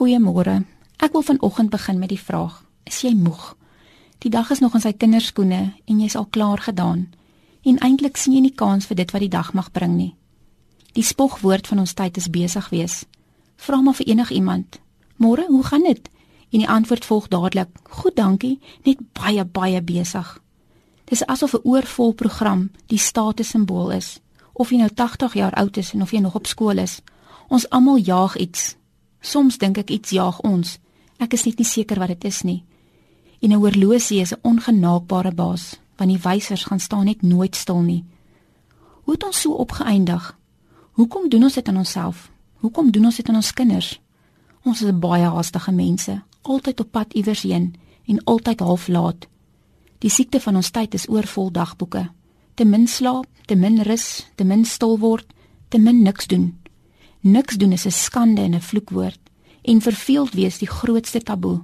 Goeiemôre. Ek wil vanoggend begin met die vraag: Is jy moeg? Die dag is nog in sy kinderskoene en jy's al klaar gedaan. En eintlik sien jy nie kans vir dit wat die dag mag bring nie. Die spogwoord van ons tyd is besig wees. Vra maar vir enigiemand: "Môre, hoe gaan dit?" En die antwoord volg dadelik: "Goed, dankie, net baie baie besig." Dis asof 'n oorvol program die statussimbool is. Of jy nou 80 jaar oud is en of jy nog op skool is, ons almal jaag iets Soms dink ek iets jaag ons. Ek is net nie seker wat dit is nie. En 'n horlosie is 'n ongenaakbare baas, want die wysers gaan staan net nooit stil nie. Hoe het ons so opgeëindig? Hoekom doen ons dit aan onsself? Hoekom doen ons dit aan ons kinders? Ons is baie haastige mense, altyd op pad iewers heen en altyd half laat. Die siekte van ons tyd is oorvol dagboeke. Te min slaap, te min rus, te min stil word, te min niks doen. Niks doen is 'n skande en 'n vloekwoord en verveeld wees die grootste taboe.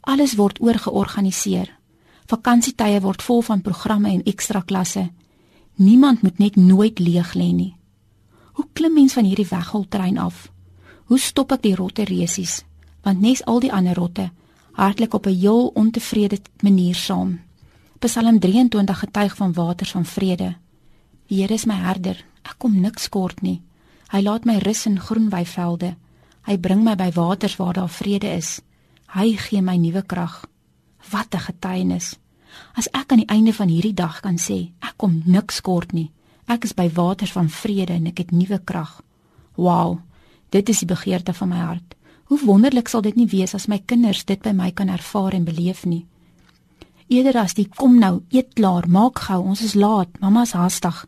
Alles word oorgeorganiseer. Vakansietye word vol van programme en ekstra klasse. Niemand moet net nooit leeg lê nie. Hoe klim mens van hierdie wegholtrein af? Hoe stop ek die rotte resies? Want nes al die ander rotte hartlik op 'n heel ontevrede manier saam. Psalm 23 getuig van waters van vrede. Die Here is my herder, ek kom niks kort nie. Hy laat my rus in groen weivelde. Hy bring my by waters waar daar vrede is. Hy gee my nuwe krag. Wat 'n getuienis. As ek aan die einde van hierdie dag kan sê, ek kom niks kort nie. Ek is by waters van vrede en ek het nuwe krag. Wow. Dit is die begeerte van my hart. Hoe wonderlik sal dit nie wees as my kinders dit by my kan ervaar en beleef nie. Eerder as die kom nou, eet klaar, maak gou, ons is laat, mamma's haastig.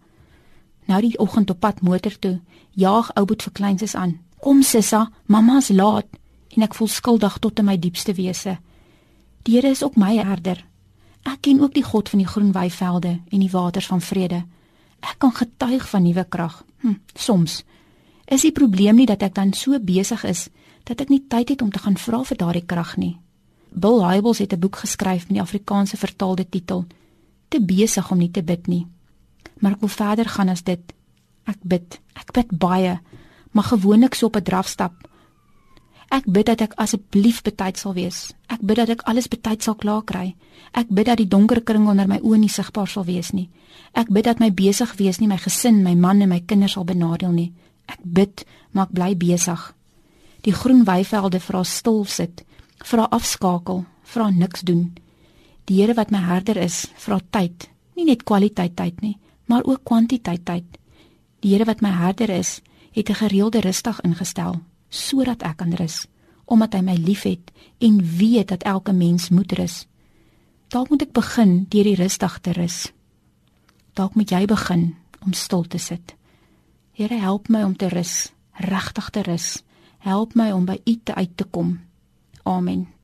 Nou die oggend op pad motor toe, jaag ouboet vir kleinses aan. Kom sissa, mamma's laat en ek voel skuldig tot in my diepste wese. Die Here is ook my herder. Ek ken ook die God van die groen weivelde en die waters van vrede. Ek kan getuig van nuwe krag. Hm, soms is die probleem nie dat ek dan so besig is dat ek nie tyd het om te gaan vra vir daardie krag nie. Bill Hybels het 'n boek geskryf met die Afrikaanse vertaalde titel Te besig om nie te bid nie maar ek wil verder gaan as dit. Ek bid. Ek bid baie, maar gewoonlik so op 'n drafstap. Ek bid dat ek asseblief betyd sal wees. Ek bid dat ek alles betyd sal klaar kry. Ek bid dat die donker kring onder my oë nie sigbaar sal wees nie. Ek bid dat my besig wees nie my gesin, my man en my kinders sal benadeel nie. Ek bid, maar ek bly besig. Die groen weivelde vra stil sit, vra afskakel, vra niks doen. Die Here wat my herder is, vra tyd, nie net kwaliteit tyd nie maar ook kwantiteit tyd. Die Here wat my herder is, het 'n gereelde rustig ingestel sodat ek kan rus, omdat hy my liefhet en weet dat elke mens moet rus. Dalk moet ek begin deur die rustig te rus. Dalk moet jy begin om stil te sit. Here help my om te rus, regtig te rus. Help my om by U te uit te kom. Amen.